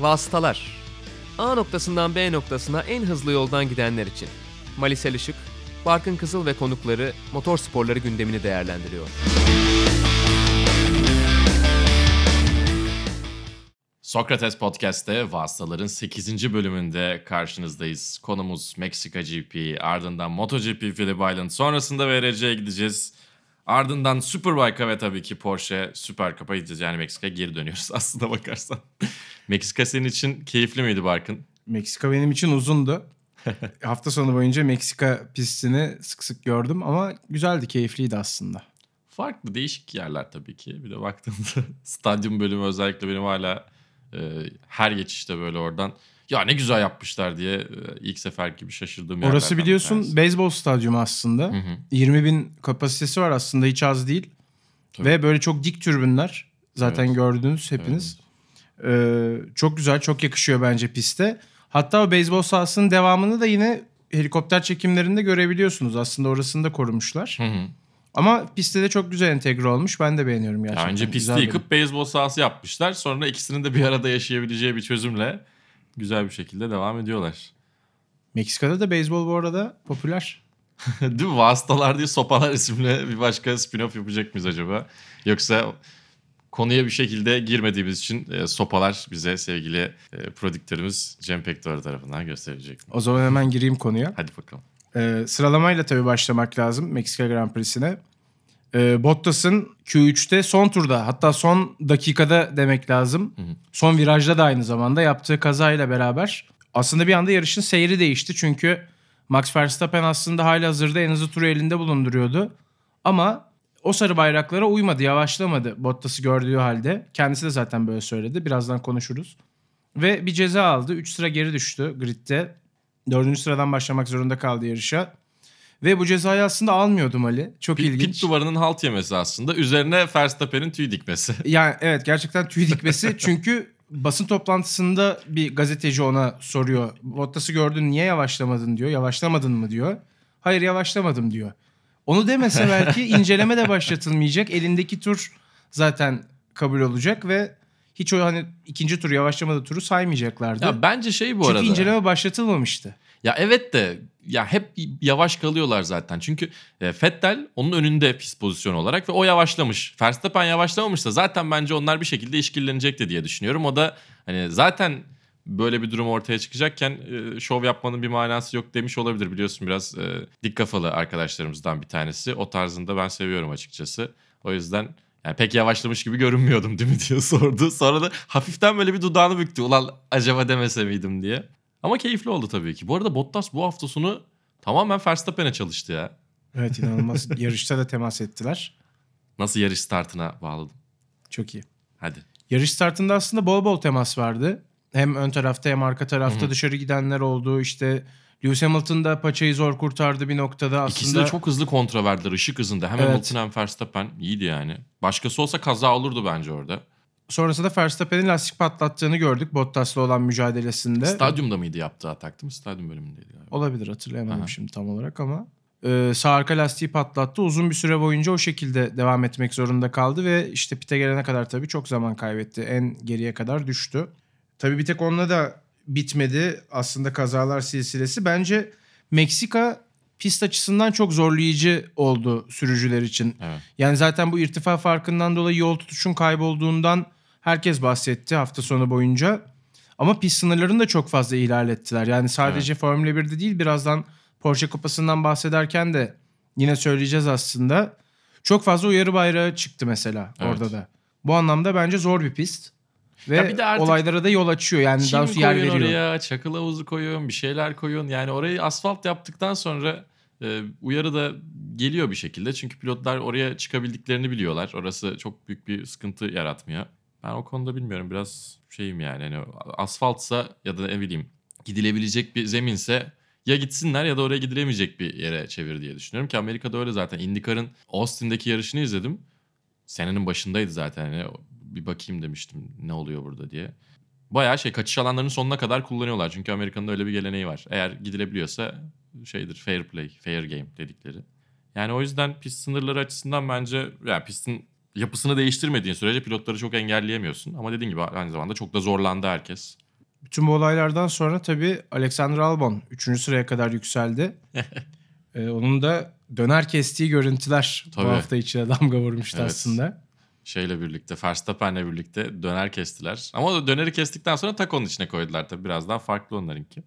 Vasıtalar. A noktasından B noktasına en hızlı yoldan gidenler için. Malisel Işık, Barkın Kızıl ve konukları motor sporları gündemini değerlendiriyor. Sokrates Podcast'te Vasıtaların 8. bölümünde karşınızdayız. Konumuz Meksika GP, ardından MotoGP Phillip Island, sonrasında VRC'ye gideceğiz. Ardından Superbike'a ve tabii ki Porsche Super Cup'a gideceğiz. Yani Meksika'ya geri dönüyoruz aslında bakarsan. Meksika senin için keyifli miydi Barkın? Meksika benim için uzundu. Hafta sonu boyunca Meksika pistini sık sık gördüm ama güzeldi, keyifliydi aslında. Farklı, değişik yerler tabii ki. Bir de baktığında stadyum bölümü özellikle benim hala e, her geçişte böyle oradan ya ne güzel yapmışlar diye e, ilk sefer gibi şaşırdığım Orası biliyorsun beyzbol stadyumu aslında. Hı hı. 20 bin kapasitesi var aslında hiç az değil. Tabii. Ve böyle çok dik türbünler. Zaten Evet. gördünüz hepiniz. Ee, çok güzel, çok yakışıyor bence piste. Hatta o beyzbol sahasının devamını da yine helikopter çekimlerinde görebiliyorsunuz. Aslında orasını da korumuşlar. Hı hı. Ama pistte de çok güzel entegre olmuş. Ben de beğeniyorum gerçekten. Ya önce pisti Güzel yıkıp beyzbol sahası yapmışlar. Sonra ikisinin de bir arada yaşayabileceği bir çözümle güzel bir şekilde devam ediyorlar. Meksika'da da beyzbol bu arada popüler. Değil mi? Vasıtalar diye sopalar isimli bir başka spin-off yapacak mıyız acaba? Yoksa konuya bir şekilde girmediğimiz için e, sopalar bize sevgili e, prodüktörümüz Cem Pektor tarafından gösterecek mi? O zaman hemen gireyim konuya. Hadi bakalım. Ee, sıralamayla tabii başlamak lazım Meksika Grand Prix'sine. Ee, Bottas'ın Q3'te son turda hatta son dakikada demek lazım. Hı hı. Son virajda da aynı zamanda yaptığı kazayla beraber aslında bir anda yarışın seyri değişti. Çünkü Max Verstappen aslında hali hazırda en hızlı turu elinde bulunduruyordu. Ama o sarı bayraklara uymadı, yavaşlamadı Bottas'ı gördüğü halde. Kendisi de zaten böyle söyledi. Birazdan konuşuruz. Ve bir ceza aldı. 3 sıra geri düştü gridde. Dördüncü sıradan başlamak zorunda kaldı yarışa. Ve bu cezayı aslında almıyordum Ali. Çok Pit, ilginç. pit duvarının halt yemesi aslında. Üzerine Verstappen'in tüy dikmesi. Yani evet gerçekten tüy dikmesi. Çünkü basın toplantısında bir gazeteci ona soruyor. Bottas'ı gördün niye yavaşlamadın diyor. Yavaşlamadın mı diyor. Hayır yavaşlamadım diyor. Onu demese belki inceleme de başlatılmayacak. Elindeki tur zaten kabul olacak ve hiç o hani ikinci tur yavaşlamadı turu saymayacaklardı. ya bence şey bu Çünkü arada. inceleme başlatılmamıştı. Ya evet de ya hep yavaş kalıyorlar zaten. Çünkü e, Vettel onun önünde pist pozisyonu olarak ve o yavaşlamış. Verstappen yavaşlamamışsa zaten bence onlar bir şekilde işkillenecekti diye düşünüyorum. O da hani zaten böyle bir durum ortaya çıkacakken e, şov yapmanın bir manası yok demiş olabilir. Biliyorsun biraz e, dik kafalı arkadaşlarımızdan bir tanesi. O tarzında ben seviyorum açıkçası. O yüzden yani pek yavaşlamış gibi görünmüyordum değil mi diye sordu. Sonra da hafiften böyle bir dudağını büktü. Ulan acaba demese miydim diye. Ama keyifli oldu tabii ki. Bu arada Bottas bu hafta sonu tamamen Verstappen'e çalıştı ya. Evet inanılmaz. Yarışta da temas ettiler. Nasıl yarış startına bağladım. Çok iyi. Hadi. Yarış startında aslında bol bol temas vardı. Hem ön tarafta hem arka tarafta Hı hı. dışarı gidenler oldu. İşte Lewis Hamilton da paçayı zor kurtardı bir noktada. Aslında İkisi de çok hızlı kontra verdiler ışık hızında. Hem Evet. Hamilton hem Verstappen iyiydi yani. Başkası olsa kaza olurdu bence orada. Sonrasında Verstappen'in lastik patlattığını gördük Bottas'la olan mücadelesinde. Stadyumda mıydı yaptığı atak değil mi? Stadyum bölümündeydi galiba. Olabilir hatırlayamadım Aha. şimdi tam olarak ama. Ee, sağ arka lastiği patlattı. Uzun bir süre boyunca o şekilde devam etmek zorunda kaldı ve işte pite gelene kadar tabii çok zaman kaybetti. En geriye kadar düştü. Tabii bir tek onunla da bitmedi aslında kazalar silsilesi. Bence Meksika pist açısından çok zorlayıcı oldu sürücüler için. Evet. Yani zaten bu irtifa farkından dolayı yol tutuşun kaybolduğundan herkes bahsetti hafta sonu boyunca. Ama pist sınırlarını da çok fazla ihlal ettiler. Yani sadece Formula 1'de değil birazdan Porsche Kupası'ndan bahsederken de yine söyleyeceğiz aslında. Çok fazla uyarı bayrağı çıktı mesela Evet. orada da. Bu anlamda bence zor bir pist. Ve Ya bir de artık olaylara da yol açıyor. Yani Çim daha doğrusu yer koyun veriyor. oraya, çakıl havuzu koyun, bir şeyler koyun. Yani orayı asfalt yaptıktan sonra e, uyarı da geliyor bir şekilde. Çünkü pilotlar oraya çıkabildiklerini biliyorlar. Orası çok büyük bir sıkıntı yaratmıyor. Ben o konuda bilmiyorum biraz şeyim yani. Hani asfaltsa ya da ne bileyim gidilebilecek bir zeminse ya gitsinler ya da oraya gidilemeyecek bir yere çevir diye düşünüyorum ki Amerika'da öyle zaten. IndyCar'ın Austin'deki yarışını izledim. Senenin başındaydı zaten. Hani bir bakayım demiştim ne oluyor burada diye. Bayağı şey kaçış alanlarının sonuna kadar kullanıyorlar. Çünkü Amerika'nın öyle bir geleneği var. Eğer gidilebiliyorsa şeydir fair play, fair game dedikleri. Yani o yüzden pist sınırları açısından bence yani pistin yapısını değiştirmediğin sürece pilotları çok engelleyemiyorsun. Ama dediğin gibi aynı zamanda çok da zorlandı herkes. Bütün bu olaylardan sonra tabii Alexander Albon 3. sıraya kadar yükseldi. Ee, onun da döner kestiği görüntüler Tabii. bu hafta içine damga vurmuştu Evet. aslında. Şeyle birlikte, Verstappen'le birlikte döner kestiler. Ama o döneri kestikten sonra takonun içine koydular tabii. Biraz daha farklı onlarınki.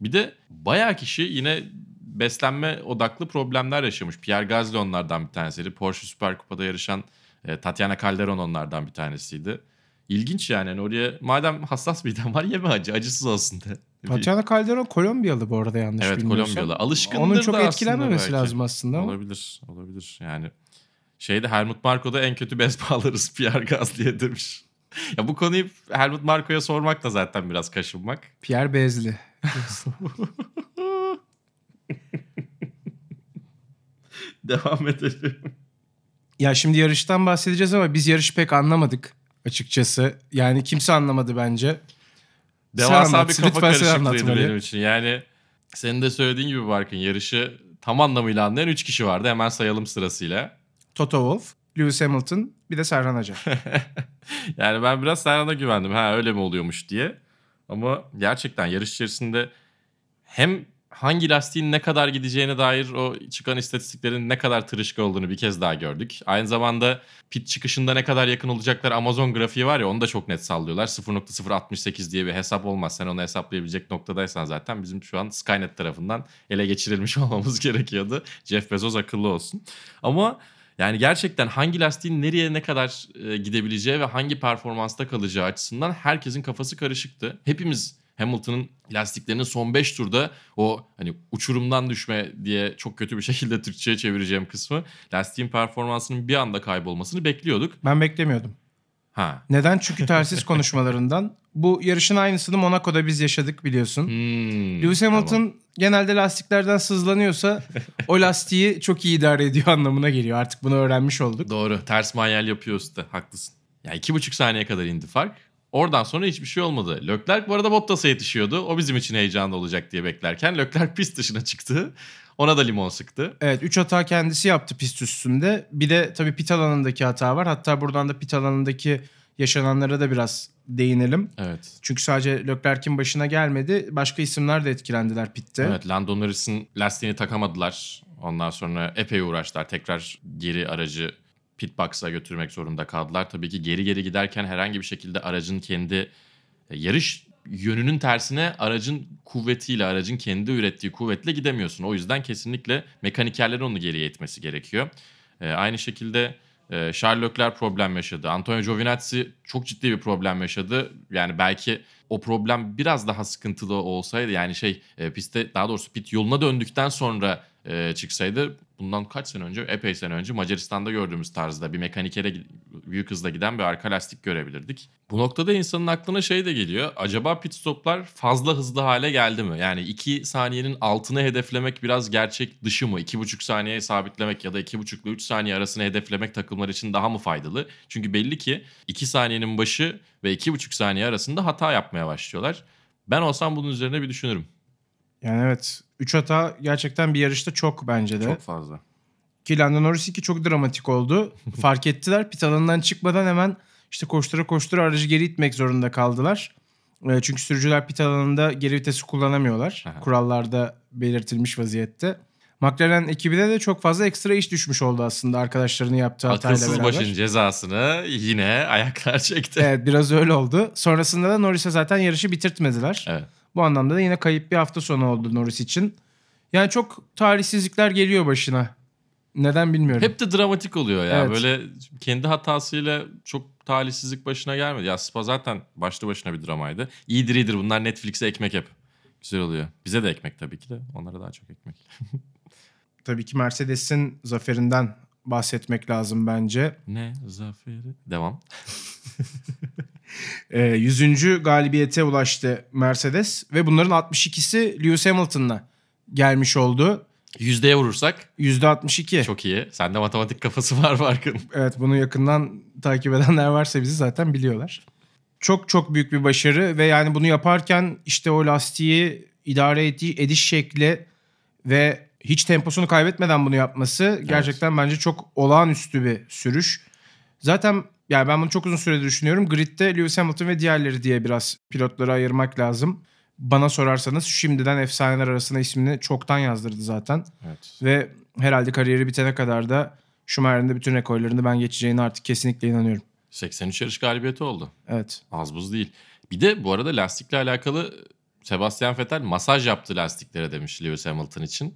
Bir de bayağı kişi yine beslenme odaklı problemler yaşamış. Pierre Gasly onlardan bir tanesiydi. Porsche Süper Kupa'da yarışan e, Tatiana Calderon onlardan bir tanesiydi. İlginç yani. Hani oraya madem hassas midem var yeme acı. Acısız olsun de. Tatiana Calderon Kolombiyalı bu arada yanlış Evet bilmiyorsam. Kolombiyalı. Alışkındır Onun çok da etkilenmemesi belki. lazım aslında ama. Olabilir. Olabilir. Yani şeyde Helmut Marko'da en kötü bez bağlarız Pierre Gasly'e demiş. ya bu konuyu Helmut Marko'ya sormak da zaten biraz kaşınmak. Pierre Bezli. Devam edelim. Ya şimdi yarıştan bahsedeceğiz ama biz yarışı pek anlamadık açıkçası. Yani kimse anlamadı bence. Devasa anlat, bir kafa sen karışıklığıydı benim için. Yani senin de söylediğin gibi Barkın yarışı tam anlamıyla anlayan 3 kişi vardı. Hemen sayalım sırasıyla. Toto Wolff, Lewis Hamilton bir de Serhan Acar. yani ben biraz Serhan'a güvendim. Ha öyle mi oluyormuş diye. Ama gerçekten yarış içerisinde hem hangi lastiğin ne kadar gideceğine dair o çıkan istatistiklerin ne kadar tırışka olduğunu bir kez daha gördük. Aynı zamanda pit çıkışında ne kadar yakın olacaklar Amazon grafiği var ya onu da çok net sallıyorlar. 0.068 diye bir hesap olmaz. Sen onu hesaplayabilecek noktadaysan zaten bizim şu an Skynet tarafından ele geçirilmiş olmamız gerekiyordu. Jeff Bezos akıllı olsun. Ama yani gerçekten hangi lastiğin nereye ne kadar e, gidebileceği ve hangi performansta kalacağı açısından herkesin kafası karışıktı. Hepimiz Hamilton'ın lastiklerinin son 5 turda o hani uçurumdan düşme diye çok kötü bir şekilde Türkçe'ye çevireceğim kısmı lastiğin performansının bir anda kaybolmasını bekliyorduk. Ben beklemiyordum. Ha. Neden? Çünkü telsiz konuşmalarından. Bu yarışın aynısını Monaco'da biz yaşadık biliyorsun. Hmm, Lewis Hamilton tamam. genelde lastiklerden sızlanıyorsa o lastiği çok iyi idare ediyor anlamına geliyor. Artık bunu öğrenmiş olduk. Doğru. Ters manyel yapıyor usta. Haklısın. Ya iki buçuk saniye kadar indi fark. Oradan sonra hiçbir şey olmadı. Leclerc bu arada Bottas'a yetişiyordu. O bizim için heyecanlı olacak diye beklerken Leclerc pist dışına çıktı. Ona da limon sıktı. Evet 3 hata kendisi yaptı pist üstünde. Bir de tabii pit alanındaki hata var. Hatta buradan da pit alanındaki yaşananlara da biraz değinelim. Evet. Çünkü sadece Leclerc'in başına gelmedi. Başka isimler de etkilendiler pitte. Evet Lando Norris'in lastiğini takamadılar. Ondan sonra epey uğraştılar. Tekrar geri aracı pit box'a götürmek zorunda kaldılar. Tabii ki geri geri giderken herhangi bir şekilde aracın kendi e, yarış yönünün tersine aracın kuvvetiyle, aracın kendi ürettiği kuvvetle gidemiyorsun. O yüzden kesinlikle mekanikerlerin onu geriye itmesi gerekiyor. E, aynı şekilde e, Charles Leclerc problem yaşadı. Antonio Giovinazzi çok ciddi bir problem yaşadı. Yani belki o problem biraz daha sıkıntılı olsaydı yani şey e, pistte daha doğrusu pit yoluna döndükten sonra e, çıksaydı bundan kaç sene önce epey sene önce Macaristan'da gördüğümüz tarzda bir mekanikere büyük hızla giden bir arka lastik görebilirdik. Bu noktada insanın aklına şey de geliyor. Acaba pit stoplar fazla hızlı hale geldi mi? Yani 2 saniyenin altını hedeflemek biraz gerçek dışı mı? 2,5 saniyeye sabitlemek ya da 2,5 ile 3 saniye arasını hedeflemek takımlar için daha mı faydalı? Çünkü belli ki 2 saniyenin başı ve 2,5 saniye arasında hata yapmaya başlıyorlar. Ben olsam bunun üzerine bir düşünürüm. Yani evet 3 hata gerçekten bir yarışta çok bence de. Çok fazla. Ki Lando Norris 2 çok dramatik oldu. Fark ettiler. Pit alanından çıkmadan hemen işte koştura koştura aracı geri itmek zorunda kaldılar. E, Çünkü sürücüler pit alanında geri vitesi kullanamıyorlar. Aha. Kurallarda belirtilmiş vaziyette. McLaren ekibine de çok fazla ekstra iş düşmüş oldu aslında arkadaşlarının yaptığı hatayla Akılsız beraber. başın cezasını yine ayaklar çekti. Evet biraz öyle oldu. Sonrasında da Norris'e zaten yarışı bitirtmediler. Evet. Bu anlamda da yine kayıp bir hafta sonu oldu Norris için. Yani çok talihsizlikler geliyor başına. Neden bilmiyorum. Hep de dramatik oluyor ya. Evet. Böyle kendi hatasıyla çok talihsizlik başına gelmedi. Ya Spa zaten başlı başına bir dramaydı. İyidir iyidir bunlar Netflix'e ekmek hep. Güzel oluyor. Bize de ekmek tabii ki de. Onlara daha çok ekmek. Tabii ki Mercedes'in zaferinden bahsetmek lazım bence. Ne zaferi? Devam. Ee, 100. galibiyete ulaştı Mercedes ve bunların 62'si Lewis Hamilton'la gelmiş oldu. Yüzdeye vurursak %62. çok iyi. Sende matematik kafası var farkın. Evet bunu yakından takip edenler varsa bizi zaten biliyorlar. Çok çok büyük bir başarı ve yani bunu yaparken işte o lastiği idare edi- ediş şekli ve hiç temposunu kaybetmeden bunu yapması gerçekten bence çok olağanüstü bir sürüş. Zaten yani ben bunu çok uzun süredir düşünüyorum. Grid'de Lewis Hamilton ve diğerleri diye biraz pilotları ayırmak lazım. Bana sorarsanız şimdiden efsaneler arasında ismini çoktan yazdırdı zaten. Evet. Ve herhalde kariyeri bitene kadar da Schumacher'in de bütün rekorlarını ben geçeceğine artık kesinlikle inanıyorum. 83 yarış galibiyeti oldu. Evet. Az buz değil. Bir de bu arada lastikle alakalı Sebastian Vettel masaj yaptı lastiklere demiş Lewis Hamilton için.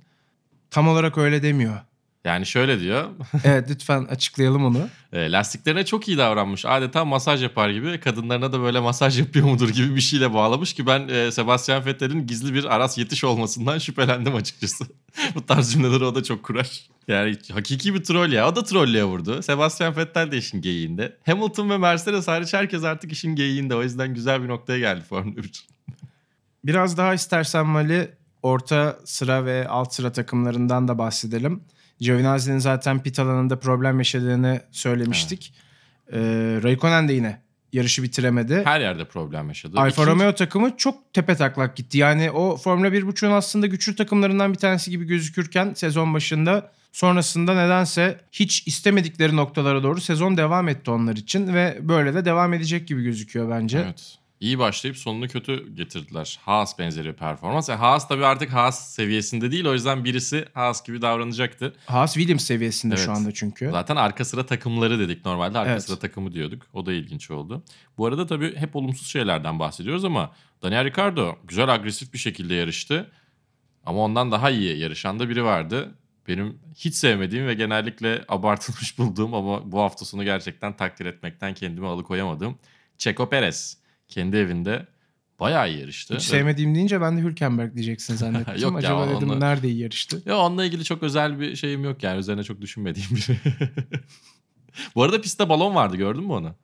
Tam olarak öyle demiyor. Yani şöyle diyor. Evet lütfen açıklayalım onu. e, lastiklerine çok iyi davranmış. Adeta masaj yapar gibi. Kadınlarına da böyle masaj yapıyor mudur gibi bir şeyle bağlamış ki ben e, Sebastian Vettel'in gizli bir Aras yetiş olmasından şüphelendim açıkçası. bu tarz cümleleri o da çok kurar. Yani hakiki bir troll ya. O da trollüye vurdu. Sebastian Vettel de işin geyiğinde. Hamilton ve Mercedes hariç herkes artık işin geyiğinde. O yüzden güzel bir noktaya geldi Formula 1. Biraz daha istersen Mali orta sıra ve alt sıra takımlarından da bahsedelim. Giovinazzi'nin zaten pit alanında problem yaşadığını söylemiştik. Ee, Raikkonen de yine yarışı bitiremedi. Her yerde problem yaşadı. Alfa İkinci- Romeo takımı çok tepe taklak gitti. Yani o Formula 1.5'un aslında güçlü takımlarından bir tanesi gibi gözükürken sezon başında sonrasında nedense hiç istemedikleri noktalara doğru sezon devam etti onlar için ve böyle de devam edecek gibi gözüküyor bence. Evet. İyi başlayıp sonunu kötü getirdiler. Haas benzeri bir performans. Yani Haas tabii artık Haas seviyesinde değil. O yüzden birisi Haas gibi davranacaktı. Haas Williams seviyesinde Evet. şu anda çünkü. Zaten arka sıra takımları dedik normalde. Arka Evet. sıra takımı diyorduk. O da ilginç oldu. Bu arada tabii hep olumsuz şeylerden bahsediyoruz ama Daniel Ricciardo güzel agresif bir şekilde yarıştı. Ama ondan daha iyi yarışan da biri vardı. Benim hiç sevmediğim ve genellikle abartılmış bulduğum ama bu hafta sonu gerçekten takdir etmekten kendimi alıkoyamadım. Checo Perez kendi evinde bayağı iyi yarıştı. Hiç sevmediğim deyince ben de Hülkenberg diyeceksin zannettim. Yok ya, Acaba dedim onunla- nerede iyi yarıştı? Ya onunla ilgili çok özel bir şeyim yok yani. Üzerine çok düşünmediğim biri. Bu arada pistte balon vardı gördün mü onu?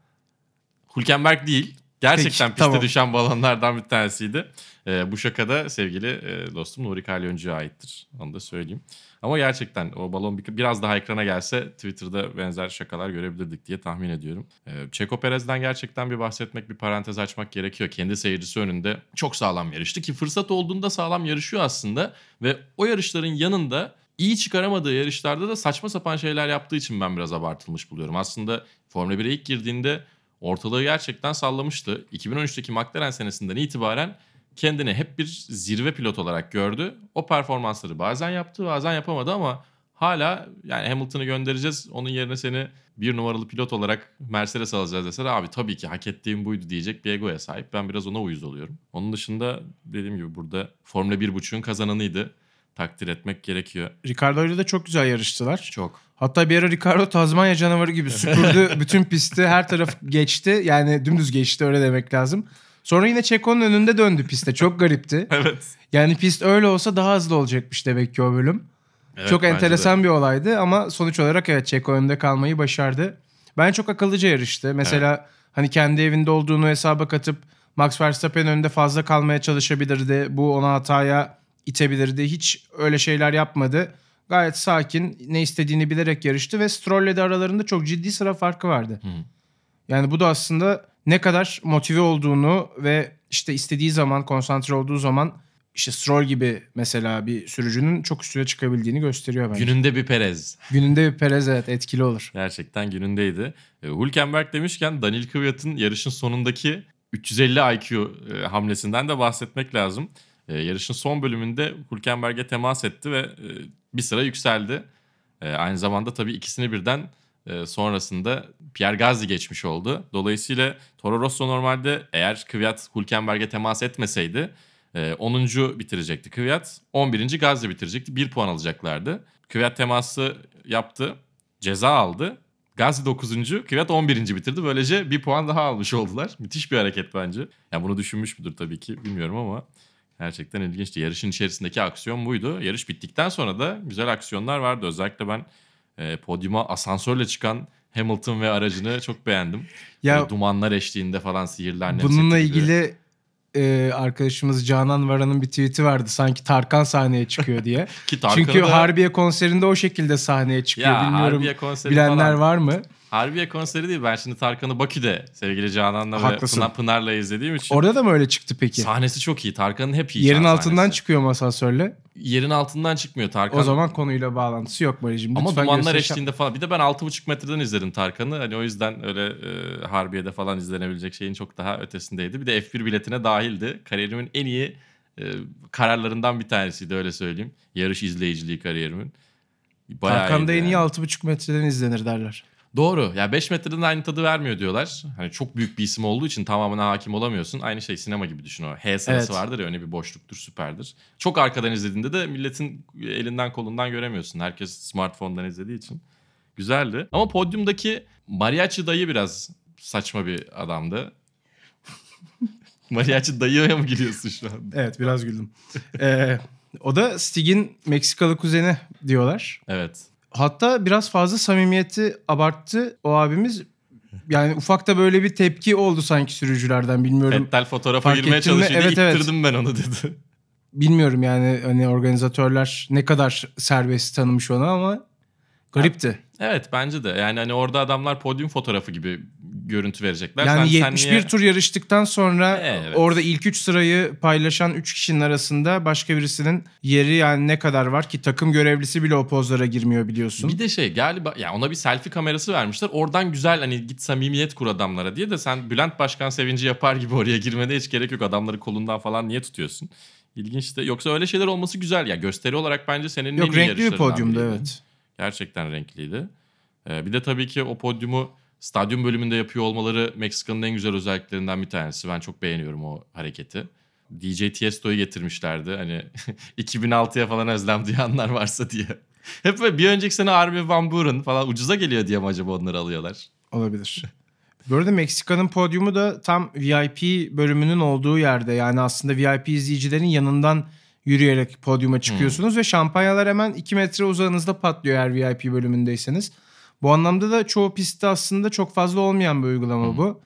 Hülkenberg değil. Gerçekten Peki, piste tamam. düşen balonlardan bir tanesiydi. Ee, bu şakada sevgili e, dostum Nuri Kalyoncu'ya aittir. Onu da söyleyeyim. Ama gerçekten o balon bir- biraz daha ekrana gelse Twitter'da benzer şakalar görebilirdik diye tahmin ediyorum. Ee, Checo Perez'den gerçekten bir bahsetmek, bir parantez açmak gerekiyor. Kendi seyircisi önünde çok sağlam yarıştı ki fırsat olduğunda sağlam yarışıyor aslında. Ve o yarışların yanında iyi çıkaramadığı yarışlarda da saçma sapan şeyler yaptığı için ben biraz abartılmış buluyorum. Aslında Formula 1'e ilk girdiğinde ortalığı gerçekten sallamıştı. 2013'teki McLaren senesinden itibaren kendini hep bir zirve pilot olarak gördü. O performansları bazen yaptı bazen yapamadı ama hala yani Hamilton'ı göndereceğiz. Onun yerine seni bir numaralı pilot olarak Mercedes alacağız deseler abi tabii ki hak ettiğim buydu diyecek bir egoya sahip. Ben biraz ona uyuz oluyorum. Onun dışında dediğim gibi burada Formula 1.5'ün kazananıydı. Takdir etmek gerekiyor. Ricardo ile de çok güzel yarıştılar. Çok. Hatta bir ara Ricardo Tazmanya canavarı gibi süpürdü bütün pisti. Her taraf geçti. Yani dümdüz geçti öyle demek lazım. Sonra yine Çeko'nun önünde döndü piste. Çok garipti. Evet. Yani pist öyle olsa daha hızlı olacakmış demek ki o bölüm. Evet, çok enteresan de. bir olaydı ama sonuç olarak evet Çeko önde kalmayı başardı. Ben çok akıllıca yarıştı. Mesela hani kendi evinde olduğunu hesaba katıp Max Verstappen önünde fazla kalmaya çalışabilirdi. Bu ona hataya itebilirdi. Hiç öyle şeyler yapmadı. Gayet sakin, ne istediğini bilerek yarıştı ve Stroll'le de aralarında çok ciddi sıra farkı vardı. Hı. Yani bu da aslında ne kadar motive olduğunu ve işte istediği zaman, konsantre olduğu zaman işte Stroll gibi mesela bir sürücünün çok üstüne çıkabildiğini gösteriyor bence. Gününde bir Perez. Gününde bir Perez evet etkili olur. Gerçekten günündeydi. E, Hülkenberg demişken Daniel Kvyat'ın yarışın sonundaki 350 IQ e, hamlesinden de bahsetmek lazım. E, yarışın son bölümünde Hülkenberg'e temas etti ve e, bir sıra yükseldi. E, aynı zamanda tabii ikisini birden e, sonrasında Pierre Gasly geçmiş oldu. Dolayısıyla Toro Rosso normalde eğer Kvyat Hülkenberg'e temas etmeseydi e, 10. bitirecekti Kvyat. 11. Gasly bitirecekti. 1 puan alacaklardı. Kvyat teması yaptı. Ceza aldı. Gasly 9. Kvyat 11. bitirdi. Böylece bir puan daha almış oldular. Müthiş bir hareket bence. Yani bunu düşünmüş müdür tabii ki bilmiyorum ama gerçekten ilginçti. Yarışın içerisindeki aksiyon buydu. Yarış bittikten sonra da güzel aksiyonlar vardı. Özellikle ben e, podyuma asansörle çıkan Hamilton ve aracını çok beğendim. Ya Böyle dumanlar eşliğinde falan sihirli annem bununla ilgili e, arkadaşımız Canan Varan'ın bir tweet'i vardı. Sanki Tarkan sahneye çıkıyor diye. Ki Tarkan'ı Çünkü da- Harbiye konserinde o şekilde sahneye çıkıyor. ya, Bilmiyorum Harbiye konseri bilenler falan. var mı? Harbiye konseri değil. Ben şimdi Tarkan'ı Bakü'de sevgili Canan'la ve Haklısın. Pınar, Pınar'la izlediğim için. Orada da mı öyle çıktı peki? Sahnesi çok iyi. Tarkan'ın hep iyi Yerin altından sahnesi. çıkıyor mu asansörle? Yerin altından çıkmıyor Tarkan. O zaman konuyla bağlantısı yok Mali'cim. Ama dumanlar eşliğinde falan. Bir de ben 6,5 metreden izledim Tarkan'ı. Hani o yüzden öyle e, Harbiye'de falan izlenebilecek şeyin çok daha ötesindeydi. Bir de F1 biletine dahildi. Kariyerimin en iyi e, kararlarından bir tanesiydi öyle söyleyeyim. Yarış izleyiciliği kariyerimin. Bayağı Tarkan'da en iyi yani. 6,5 metreden izlenir derler. Doğru. Ya 5 metreden aynı tadı vermiyor diyorlar. Hani çok büyük bir isim olduğu için tamamına hakim olamıyorsun. Aynı şey sinema gibi düşün o. H sırası Evet. vardır ya öyle bir boşluktur süperdir. Çok arkadan izlediğinde de milletin elinden kolundan göremiyorsun. Herkes smartphone'dan izlediği için. Güzeldi. Ama podyumdaki mariachi dayı biraz saçma bir adamdı. mariachi dayıya mı gülüyorsun şu an? Evet biraz güldüm. Ee, o da Stig'in Meksikalı kuzeni diyorlar. Evet. Hatta biraz fazla samimiyeti abarttı o abimiz. Yani ufakta böyle bir tepki oldu sanki sürücülerden bilmiyorum. Fettel fotoğrafa Fark girmeye çalışıyordu. Evet, evet. İttirdim ben onu dedi. Bilmiyorum yani hani organizatörler ne kadar serbest tanımış onu ama garipti. Evet bence de. Yani hani orada adamlar podyum fotoğrafı gibi görüntü verecekler. Yani Sen- sen 71 niye- tur yarıştıktan sonra Evet. orada ilk 3 sırayı paylaşan 3 kişinin arasında başka birisinin yeri yani ne kadar var ki takım görevlisi bile o pozlara girmiyor biliyorsun. Bir de şey galiba ya ona bir selfie kamerası vermişler. Oradan güzel hani git samimiyet kur adamlara diye de sen Bülent Başkan sevinci yapar gibi oraya girmene hiç gerek yok. Adamları kolundan falan niye tutuyorsun? İlginç de. Yoksa öyle şeyler olması güzel ya. Gösteri olarak bence senin en Yok iyi renkli bir podyumdu biriydi. evet. Gerçekten renkliydi. Ee, bir de tabii ki o podyumu stadyum bölümünde yapıyor olmaları Meksika'nın en güzel özelliklerinden bir tanesi. Ben çok beğeniyorum o hareketi. DJ Tiesto'yu getirmişlerdi. Hani 2006'ya falan özlem duyanlar varsa diye. Hep böyle bir önceki sene Armin Van Buuren falan ucuza geliyor diye mi acaba onları alıyorlar? Olabilir. Bu arada Meksika'nın podyumu da tam VIP bölümünün olduğu yerde. Yani aslında VIP izleyicilerin yanından yürüyerek podyuma çıkıyorsunuz ve şampanyalar hemen 2 metre uzağınızda patlıyor eğer VIP bölümündeyseniz. Bu anlamda da çoğu pistte aslında çok fazla olmayan bir uygulama bu.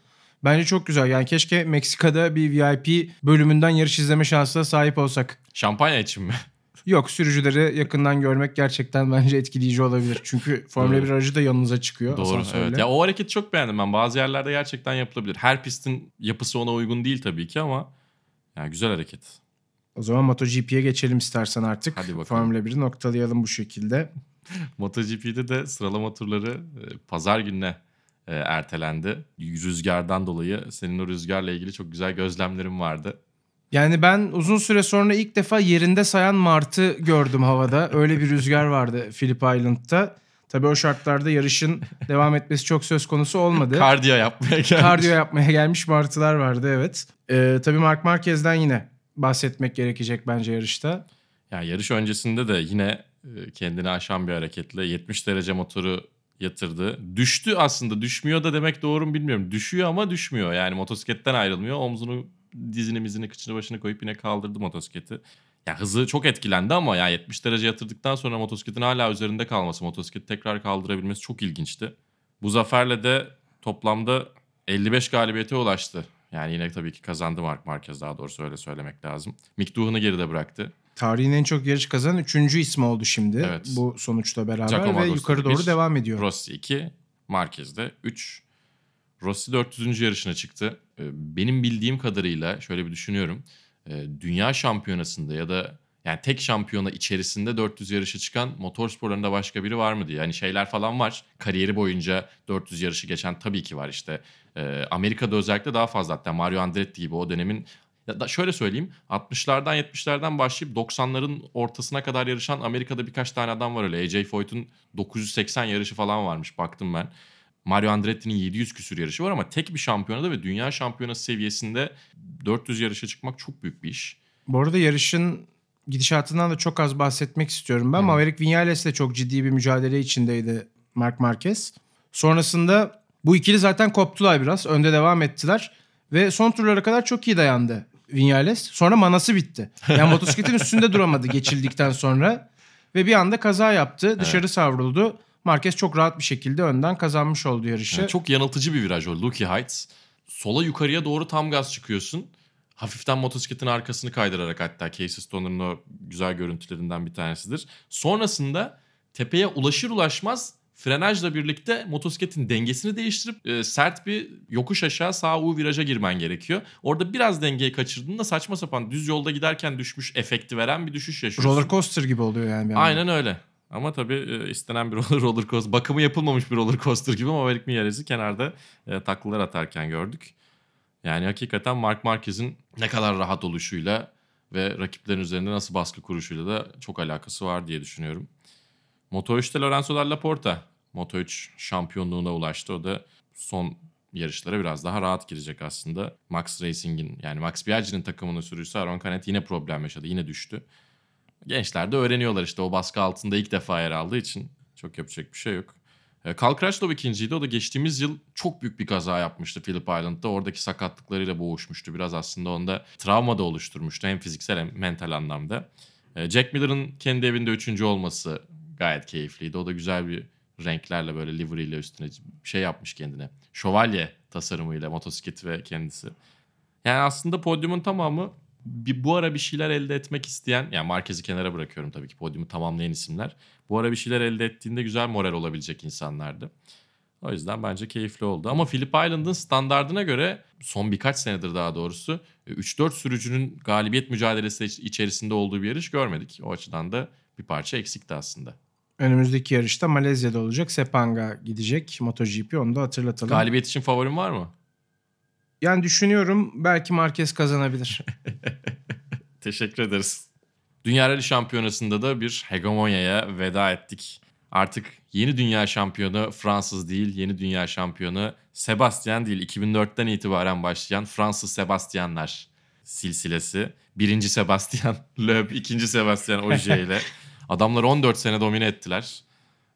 Bence çok güzel. Yani keşke Meksika'da bir VIP bölümünden yarış izleme şansına sahip olsak. Şampanya için mi? Yok sürücüleri yakından görmek gerçekten bence etkileyici olabilir. Çünkü Formula Doğru. 1 aracı da yanınıza çıkıyor. Doğru asansörle. evet. Ya o hareketi çok beğendim ben. Bazı yerlerde gerçekten yapılabilir. Her pistin yapısı ona uygun değil tabii ki ama yani güzel hareket. O zaman MotoGP'ye geçelim istersen artık. Hadi bakalım. Formula 1'i noktalayalım bu şekilde. MotoGP'de de sıralama turları e, pazar gününe e, ertelendi. Rüzgardan dolayı senin o rüzgarla ilgili çok güzel gözlemlerim vardı. Yani ben uzun süre sonra ilk defa yerinde sayan Martı gördüm havada. Öyle bir rüzgar vardı Phillip Island'da. Tabii o şartlarda yarışın devam etmesi çok söz konusu olmadı. Kardiyo yapmaya gelmiş. Kardiyo yapmaya gelmiş Martılar vardı evet. Ee, tabii Mark Marquez'den yine bahsetmek gerekecek bence yarışta. Ya yarış öncesinde de yine kendini aşan bir hareketle 70 derece motoru yatırdı. Düştü aslında. Düşmüyor da demek doğru mu bilmiyorum. Düşüyor ama düşmüyor. Yani motosikletten ayrılmıyor. Omzunu dizini mizini kıçını başını koyup yine kaldırdı motosikleti. Ya hızı çok etkilendi ama ya 70 derece yatırdıktan sonra motosikletin hala üzerinde kalması, motosikleti tekrar kaldırabilmesi çok ilginçti. Bu zaferle de toplamda 55 galibiyete ulaştı. Yani yine tabii ki kazandı Mark Marquez daha doğrusu öyle söylemek lazım. Mick Doohan'ı geride bıraktı. Tarihin en çok yarış kazanan üçüncü ismi oldu şimdi Evet. bu sonuçla beraber Giacomo ve Agostini yukarı doğru bir, devam ediyor. Rossi 2, Marquez de 3. Rossi 400. yarışına çıktı. Ee, Benim bildiğim kadarıyla şöyle bir düşünüyorum. Ee, Dünya şampiyonasında ya da yani tek şampiyona içerisinde 400 yarışa çıkan motorsporlarında başka biri var mı diye. Yani şeyler falan var. Kariyeri boyunca 400 yarışı geçen tabii ki var işte. Ee, Amerika'da özellikle daha fazla hatta Mario Andretti gibi o dönemin ya da şöyle söyleyeyim 60'lardan 70'lerden başlayıp 90'ların ortasına kadar yarışan Amerika'da birkaç tane adam var öyle. AJ Foyt'un 980 yarışı falan varmış baktım ben. Mario Andretti'nin 700 küsür yarışı var ama tek bir şampiyonada ve dünya şampiyonası seviyesinde 400 yarışa çıkmak çok büyük bir iş. Bu arada yarışın gidişatından da çok az bahsetmek istiyorum ben. Hı. Maverick Vinales de çok ciddi bir mücadele içindeydi Mark Marquez. Sonrasında bu ikili zaten koptular biraz. Önde devam ettiler. Ve son turlara kadar çok iyi dayandı Vinales. Sonra manası bitti. Yani motosikletin üstünde duramadı geçildikten sonra. Ve bir anda kaza yaptı. Dışarı savruldu. Marquez çok rahat bir şekilde önden kazanmış oldu yarışı. Yani çok yanıltıcı bir viraj o Lucky Heights. Sola yukarıya doğru tam gaz çıkıyorsun. Hafiften motosikletin arkasını kaydırarak hatta Casey Stoner'ın o güzel görüntülerinden bir tanesidir. Sonrasında tepeye ulaşır ulaşmaz frenajla birlikte motosikletin dengesini değiştirip e, sert bir yokuş aşağı sağ U viraja girmen gerekiyor. Orada biraz dengeyi kaçırdığında saçma sapan düz yolda giderken düşmüş efekti veren bir düşüş yaşıyorsun. Roller coaster gibi oluyor yani bir anda. Aynen öyle. Ama tabii e, istenen bir roller coaster, bakımı yapılmamış bir roller coaster gibi ama Maverick Mieres'i kenarda e, taklalar atarken gördük. Yani hakikaten Mark Marquez'in ne kadar rahat oluşuyla ve rakiplerin üzerinde nasıl baskı kuruşuyla da çok alakası var diye düşünüyorum. Moto3'te Lorenzo Dalla Porta Moto3 şampiyonluğuna ulaştı. O da son yarışlara biraz daha rahat girecek aslında. Max Racing'in yani Max Biaggi'nin takımının sürücüsü Aaron Canet yine problem yaşadı. Yine düştü. Gençler de öğreniyorlar işte o baskı altında ilk defa yer aldığı için çok yapacak bir şey yok. E, Carl Crutchlow ikinciydi. O da geçtiğimiz yıl çok büyük bir kaza yapmıştı Phillip Island'da. Oradaki sakatlıklarıyla boğuşmuştu. Biraz aslında onda travma da oluşturmuştu hem fiziksel hem mental anlamda. E, Jack Miller'ın kendi evinde üçüncü olması gayet keyifliydi. O da güzel bir renklerle böyle livery ile üstüne şey yapmış kendine. Şövalye tasarımıyla motosiklet ve kendisi. Yani aslında podyumun tamamı bir, bu ara bir şeyler elde etmek isteyen, yani Marquez'i kenara bırakıyorum tabii ki podyumu tamamlayan isimler. Bu ara bir şeyler elde ettiğinde güzel moral olabilecek insanlardı. O yüzden bence keyifli oldu. Ama Phillip Island'ın standardına göre son birkaç senedir daha doğrusu 3-4 sürücünün galibiyet mücadelesi içerisinde olduğu bir yarış görmedik. O açıdan da bir parça eksikti aslında. Önümüzdeki yarışta Malezya'da olacak. Sepang'a gidecek MotoGP onu da hatırlatalım. Galibiyet için favorin var mı? Yani düşünüyorum belki Marquez kazanabilir. Teşekkür ederiz. Dünya Rally Şampiyonası'nda da bir hegemonyaya veda ettik. Artık yeni dünya şampiyonu Fransız değil, yeni dünya şampiyonu Sebastian değil. 2004'ten itibaren başlayan Fransız Sebastianlar silsilesi. Birinci Sebastian Loeb, ikinci Sebastian Ogier ile adamlar 14 sene domine ettiler.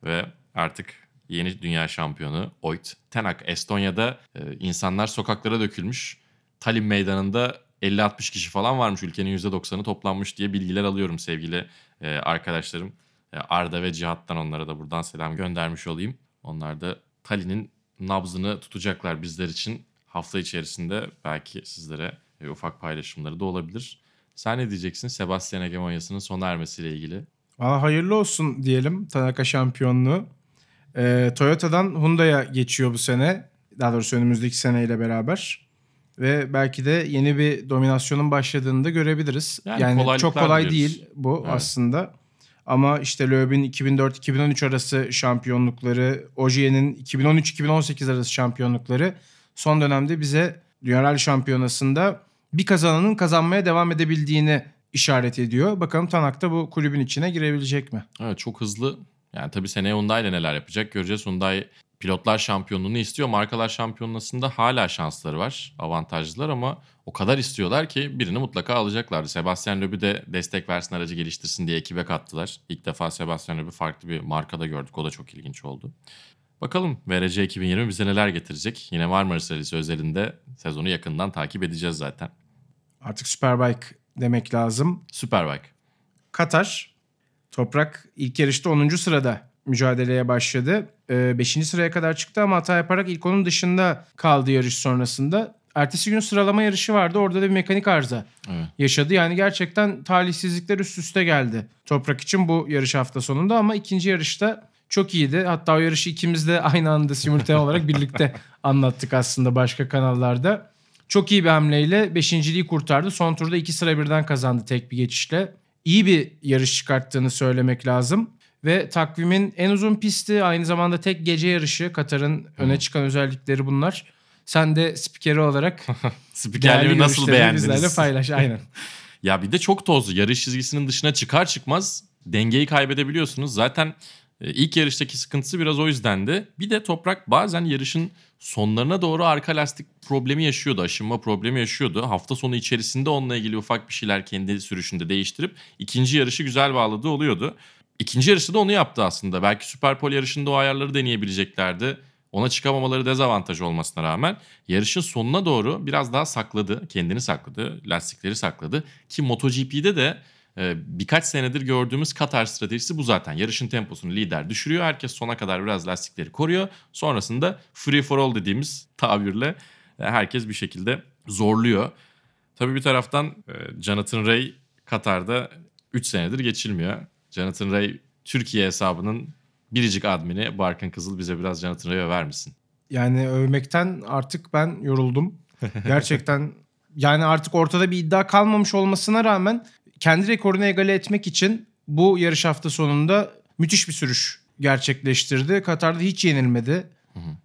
Ve artık yeni dünya şampiyonu Oyt Tenak Estonya'da e, insanlar sokaklara dökülmüş. Tallinn meydanında 50-60 kişi falan varmış ülkenin %90'ı toplanmış diye bilgiler alıyorum sevgili e, arkadaşlarım. E, Arda ve Cihat'tan onlara da buradan selam göndermiş olayım. Onlar da Tallinn'in nabzını tutacaklar bizler için. Hafta içerisinde belki sizlere e, ufak paylaşımları da olabilir. Sen ne diyeceksin Sebastian hegemonyasının sona ermesiyle ilgili? Valla hayırlı olsun diyelim Tanaka şampiyonluğu. Ee, Toyota'dan Hyundai'ya geçiyor bu sene. Daha doğrusu önümüzdeki seneyle beraber. Ve belki de yeni bir dominasyonun başladığını da görebiliriz. Yani Yani, çok kolay diliyoruz. değil bu Evet. aslında. Ama işte Loeb'in 2004-2013 arası şampiyonlukları, Ogier'in 2013-2018 arası şampiyonlukları son dönemde bize Dünya Rally Şampiyonası'nda bir kazananın kazanmaya devam edebildiğini işaret ediyor. Bakalım Tanak da bu kulübün içine girebilecek mi? Evet çok hızlı. Yani tabii seneye Hyundai ile neler yapacak göreceğiz. Hyundai pilotlar şampiyonluğunu istiyor. Markalar şampiyonasında hala şansları var. Avantajlılar ama o kadar istiyorlar ki birini mutlaka alacaklardı. Sebastian Loeb'ü de destek versin aracı geliştirsin diye ekibe kattılar. İlk defa Sebastian Loeb'ü farklı bir markada gördük. O da çok ilginç oldu. Bakalım VRC 2020 bize neler getirecek. Yine Marmaris Rallisi özelinde sezonu yakından takip edeceğiz zaten. Artık Superbike demek lazım. Superbike. Katar. Toprak ilk yarışta 10. sırada mücadeleye başladı. 5. sıraya kadar çıktı ama hata yaparak ilk onun dışında kaldı yarış sonrasında. Ertesi gün sıralama yarışı vardı. Orada da bir mekanik arıza Evet. yaşadı. Yani gerçekten talihsizlikler üst üste geldi Toprak için bu yarış hafta sonunda ama ikinci yarışta çok iyiydi. Hatta o yarışı ikimiz de aynı anda simultane olarak birlikte anlattık aslında başka kanallarda. Çok iyi bir hamleyle beşinciliği kurtardı. Son turda iki sıra birden kazandı tek bir geçişle. İyi bir yarış çıkarttığını söylemek lazım. Ve takvimin en uzun pisti aynı zamanda tek gece yarışı. Katar'ın öne çıkan özellikleri bunlar. Sen de spikeri olarak Spikerliğimi nasıl görüşlerini bizlerle beğendiniz? paylaş. Aynen. Ya bir de çok tozlu. Yarış çizgisinin dışına çıkar çıkmaz dengeyi kaybedebiliyorsunuz. Zaten e, ilk yarıştaki sıkıntısı biraz o yüzdendi. Bir de Toprak bazen yarışın sonlarına doğru arka lastik problemi yaşıyordu. Aşınma problemi yaşıyordu. Hafta sonu içerisinde onunla ilgili ufak bir şeyler kendi sürüşünde değiştirip ikinci yarışı güzel bağladığı oluyordu. İkinci yarışta da onu yaptı aslında. Belki Super Pole yarışında o ayarları deneyebileceklerdi. Ona çıkamamaları dezavantaj olmasına rağmen yarışın sonuna doğru biraz daha sakladı. Kendini sakladı. Lastikleri sakladı. Ki MotoGP'de de birkaç senedir gördüğümüz Katar stratejisi bu zaten. Yarışın temposunu lider düşürüyor. Herkes sona kadar biraz lastikleri koruyor. Sonrasında free for all dediğimiz tabirle e, herkes bir şekilde zorluyor. Tabii bir taraftan e, Jonathan Ray Katar'da 3 senedir geçilmiyor. Jonathan Ray Türkiye hesabının biricik admini Barkın Kızıl bize biraz Jonathan Ray över misin? Yani övmekten artık ben yoruldum. Gerçekten yani artık ortada bir iddia kalmamış olmasına rağmen kendi rekorunu egale etmek için bu yarış hafta sonunda müthiş bir sürüş gerçekleştirdi. Katar'da hiç yenilmedi.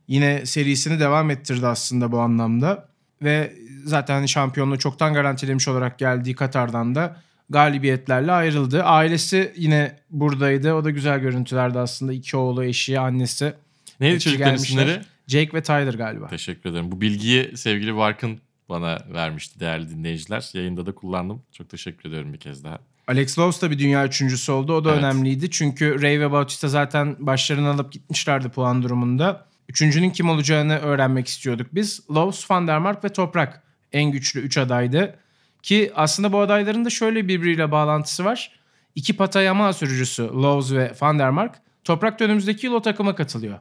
Yine serisini devam ettirdi aslında bu anlamda. Ve zaten şampiyonluğu çoktan garantilemiş olarak geldiği Katar'dan da galibiyetlerle ayrıldı. Ailesi yine buradaydı. O da güzel görüntülerdi aslında. İki oğlu, eşi, annesi. Neydi çocukların isimleri? Jake ve Tyler galiba. Teşekkür ederim. Bu bilgiyi sevgili Barkın bana vermişti değerli dinleyiciler. Yayında da kullandım. Çok teşekkür ediyorum bir kez daha. Alex Lowe's da bir dünya üçüncüsü oldu. O da Evet. önemliydi. Çünkü Ray ve Bautista zaten başlarını alıp gitmişlerdi puan durumunda. Üçüncünün kim olacağını öğrenmek istiyorduk biz. Lowe's, Van der Mark ve Toprak en güçlü üç adaydı. Ki aslında bu adayların da şöyle birbiriyle bağlantısı var. İki Pata Yamaha sürücüsü Lowe's ve Van der Mark. Toprak da önümüzdeki yıl o takıma katılıyor.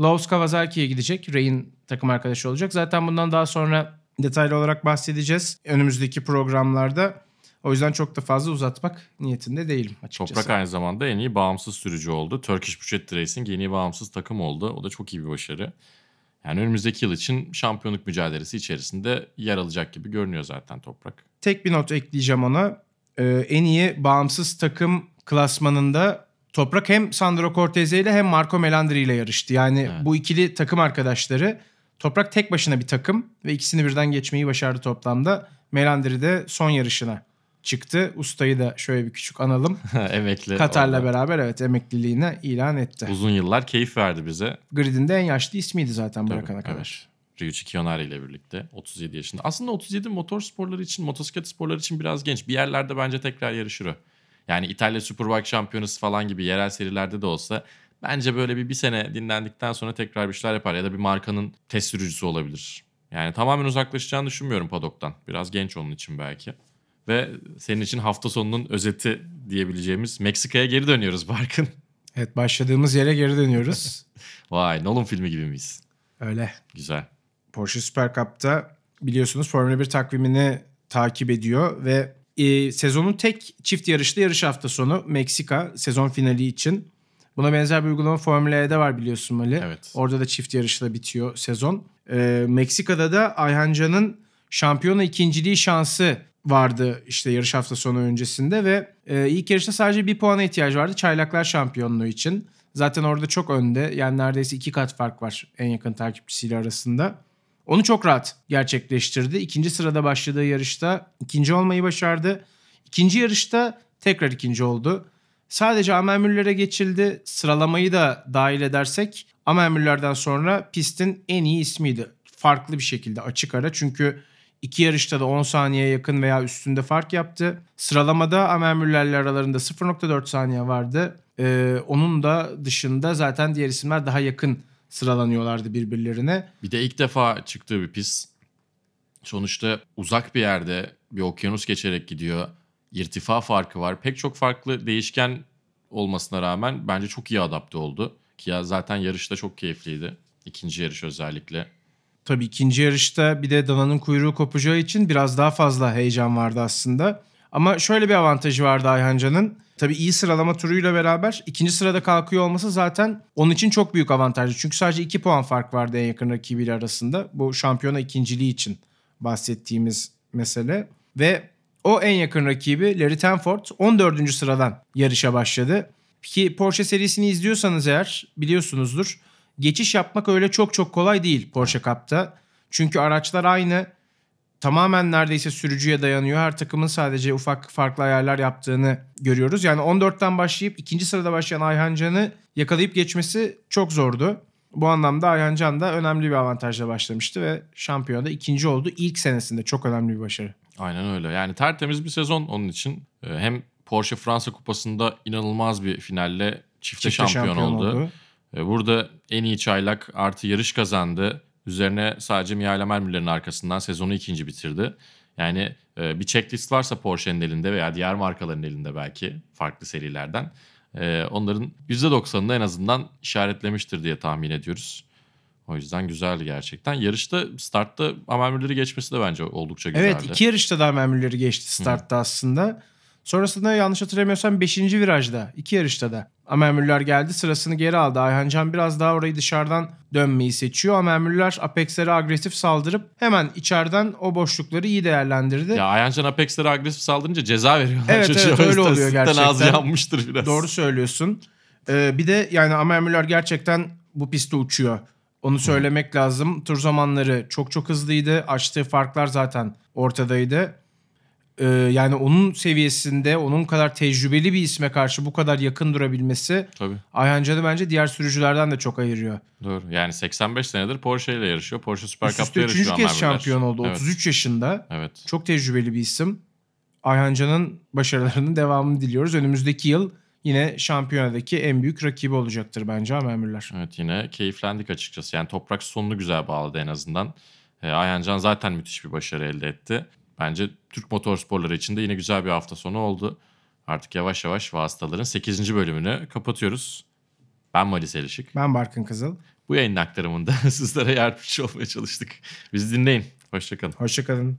Lowe's Kawasaki'ye gidecek. Ray'in takım arkadaşı olacak. Zaten bundan daha sonra detaylı olarak bahsedeceğiz önümüzdeki programlarda. O yüzden çok da fazla uzatmak niyetinde değilim açıkçası. Toprak aynı zamanda en iyi bağımsız sürücü oldu. Turkish Buchet Racing en iyi bağımsız takım oldu. O da çok iyi bir başarı. Yani önümüzdeki yıl için şampiyonluk mücadelesi içerisinde yer alacak gibi görünüyor zaten Toprak. Tek bir not ekleyeceğim ona. Ee, en iyi bağımsız takım klasmanında Toprak hem Sandro Cortese ile hem Marco Melandri ile yarıştı. Yani Evet. bu ikili takım arkadaşları Toprak tek başına bir takım ve ikisini birden geçmeyi başardı toplamda. Melandri de son yarışına çıktı. Ustayı da şöyle bir küçük analım. Emekli. Katar'la orada. beraber evet emekliliğine ilan etti. Uzun yıllar keyif verdi bize. Grid'in de en yaşlı ismiydi zaten bırakana Tabii, kadar. Evet. Ryuichi Kiyonari ile birlikte 37 yaşında. Aslında 37 motor sporları için, motosiklet sporları için biraz genç. Bir yerlerde bence tekrar yarışır o. Yani İtalya Superbike şampiyonası falan gibi yerel serilerde de olsa bence böyle bir, bir sene dinlendikten sonra tekrar bir şeyler yapar. Ya da bir markanın test sürücüsü olabilir. Yani tamamen uzaklaşacağını düşünmüyorum padoktan. Biraz genç onun için belki. Ve senin için hafta sonunun özeti diyebileceğimiz Meksika'ya geri dönüyoruz Barkın. Evet başladığımız yere geri dönüyoruz. Vay Nolan filmi gibi miyiz? Öyle. Güzel. Porsche Super Cup'ta biliyorsunuz Formula 1 takvimini takip ediyor ve e, sezonun tek çift yarışlı yarış hafta sonu Meksika sezon finali için. Buna benzer bir uygulama Formula E'de var biliyorsun Mali. Evet. Orada da çift yarışla bitiyor sezon. E, Meksika'da da Ayhan Can'ın şampiyona ikinciliği şansı vardı işte yarış hafta sonu öncesinde ve e, ilk yarışta sadece bir puana ihtiyacı vardı çaylaklar şampiyonluğu için. Zaten orada çok önde yani neredeyse iki kat fark var en yakın takipçisiyle arasında. Onu çok rahat gerçekleştirdi. İkinci sırada başladığı yarışta ikinci olmayı başardı. İkinci yarışta tekrar ikinci oldu. Sadece Amel geçildi. Sıralamayı da dahil edersek Amel sonra pistin en iyi ismiydi. Farklı bir şekilde açık ara çünkü iki yarışta da 10 saniyeye yakın veya üstünde fark yaptı. Sıralamada Amel aralarında 0.4 saniye vardı. Ee, onun da dışında zaten diğer isimler daha yakın sıralanıyorlardı birbirlerine. Bir de ilk defa çıktığı bir pist. Sonuçta uzak bir yerde bir okyanus geçerek gidiyor. İrtifa farkı var. Pek çok farklı değişken olmasına rağmen bence çok iyi adapte oldu. Ki ya zaten yarışta çok keyifliydi. İkinci yarış özellikle. Tabii ikinci yarışta bir de dananın kuyruğu kopacağı için biraz daha fazla heyecan vardı aslında. Ama şöyle bir avantajı vardı Ayhan Can'ın. Tabii iyi sıralama turuyla beraber ikinci sırada kalkıyor olması zaten onun için çok büyük avantajlı. Çünkü sadece 2 puan fark vardı en yakın rakibiyle arasında. Bu şampiyona ikinciliği için bahsettiğimiz mesele. Ve o en yakın rakibi Larry Tenford 14. sıradan yarışa başladı. Ki Porsche serisini izliyorsanız eğer biliyorsunuzdur. Geçiş yapmak öyle çok çok kolay değil Porsche Cup'ta. Çünkü araçlar aynı. Tamamen neredeyse sürücüye dayanıyor. Her takımın sadece ufak farklı ayarlar yaptığını görüyoruz. Yani 14'ten başlayıp ikinci sırada başlayan Ayhan Can'ı yakalayıp geçmesi çok zordu. Bu anlamda Ayhan Can da önemli bir avantajla başlamıştı ve şampiyonada ikinci oldu. İlk senesinde çok önemli bir başarı. Aynen öyle. Yani tertemiz bir sezon onun için. Ee, Hem Porsche Fransa Kupası'nda inanılmaz bir finalle çifte, Çifte şampiyon, oldu. Ee, Burada en iyi çaylak artı yarış kazandı. Üzerine sadece Mihail Mermüller'in arkasından sezonu ikinci bitirdi. Yani e, bir checklist varsa Porsche'nin elinde veya diğer markaların elinde belki farklı serilerden. E, Onların %90'ını en azından işaretlemiştir diye tahmin ediyoruz. O yüzden güzeldi gerçekten. Yarışta startta Mermüller'i geçmesi de bence oldukça güzeldi. Evet iki yarışta da memurları geçti startta aslında. Sonrasında yanlış hatırlamıyorsam 5. virajda iki yarışta da Amer Müller geldi sırasını geri aldı. Ayhan Can biraz daha orayı dışarıdan dönmeyi seçiyor. Amer Müller Apex'lere agresif saldırıp hemen içeriden o boşlukları iyi değerlendirdi. Ya Ayhancan Apex'lere agresif saldırınca ceza veriyorlar. Evet, çocuğa. evet, öyle oluyor gerçekten. ağzı yanmıştır biraz. Doğru söylüyorsun. Ee, bir de yani Amer Müller gerçekten bu pistte uçuyor. Onu söylemek lazım. Tur zamanları çok çok hızlıydı. Açtığı farklar zaten ortadaydı. Ee, yani onun seviyesinde, onun kadar tecrübeli bir isme karşı bu kadar yakın durabilmesi Tabii. Ayhan Can'ı bence diğer sürücülerden de çok ayırıyor. Doğru. Yani 85 senedir Porsche ile yarışıyor. Porsche Süper Üst Cup'ta üste yarışıyor üçüncü kez şampiyon oldu. Evet. 33 yaşında. Evet. Çok tecrübeli bir isim. Ayhan Can'ın başarılarının devamını diliyoruz. Önümüzdeki yıl yine şampiyonadaki en büyük rakibi olacaktır bence Amer Müller. Evet yine keyiflendik açıkçası. Yani toprak sonunu güzel bağladı en azından. E, Ayhancan zaten müthiş bir başarı elde etti. Bence Türk motorsporları için de yine güzel bir hafta sonu oldu. Artık yavaş yavaş vasıtaların 8. bölümünü kapatıyoruz. Ben Malis Elişik. Ben Barkın Kızıl. Bu yayının aktarımında sizlere yardımcı olmaya çalıştık. Bizi dinleyin. Hoşçakalın. Hoşçakalın.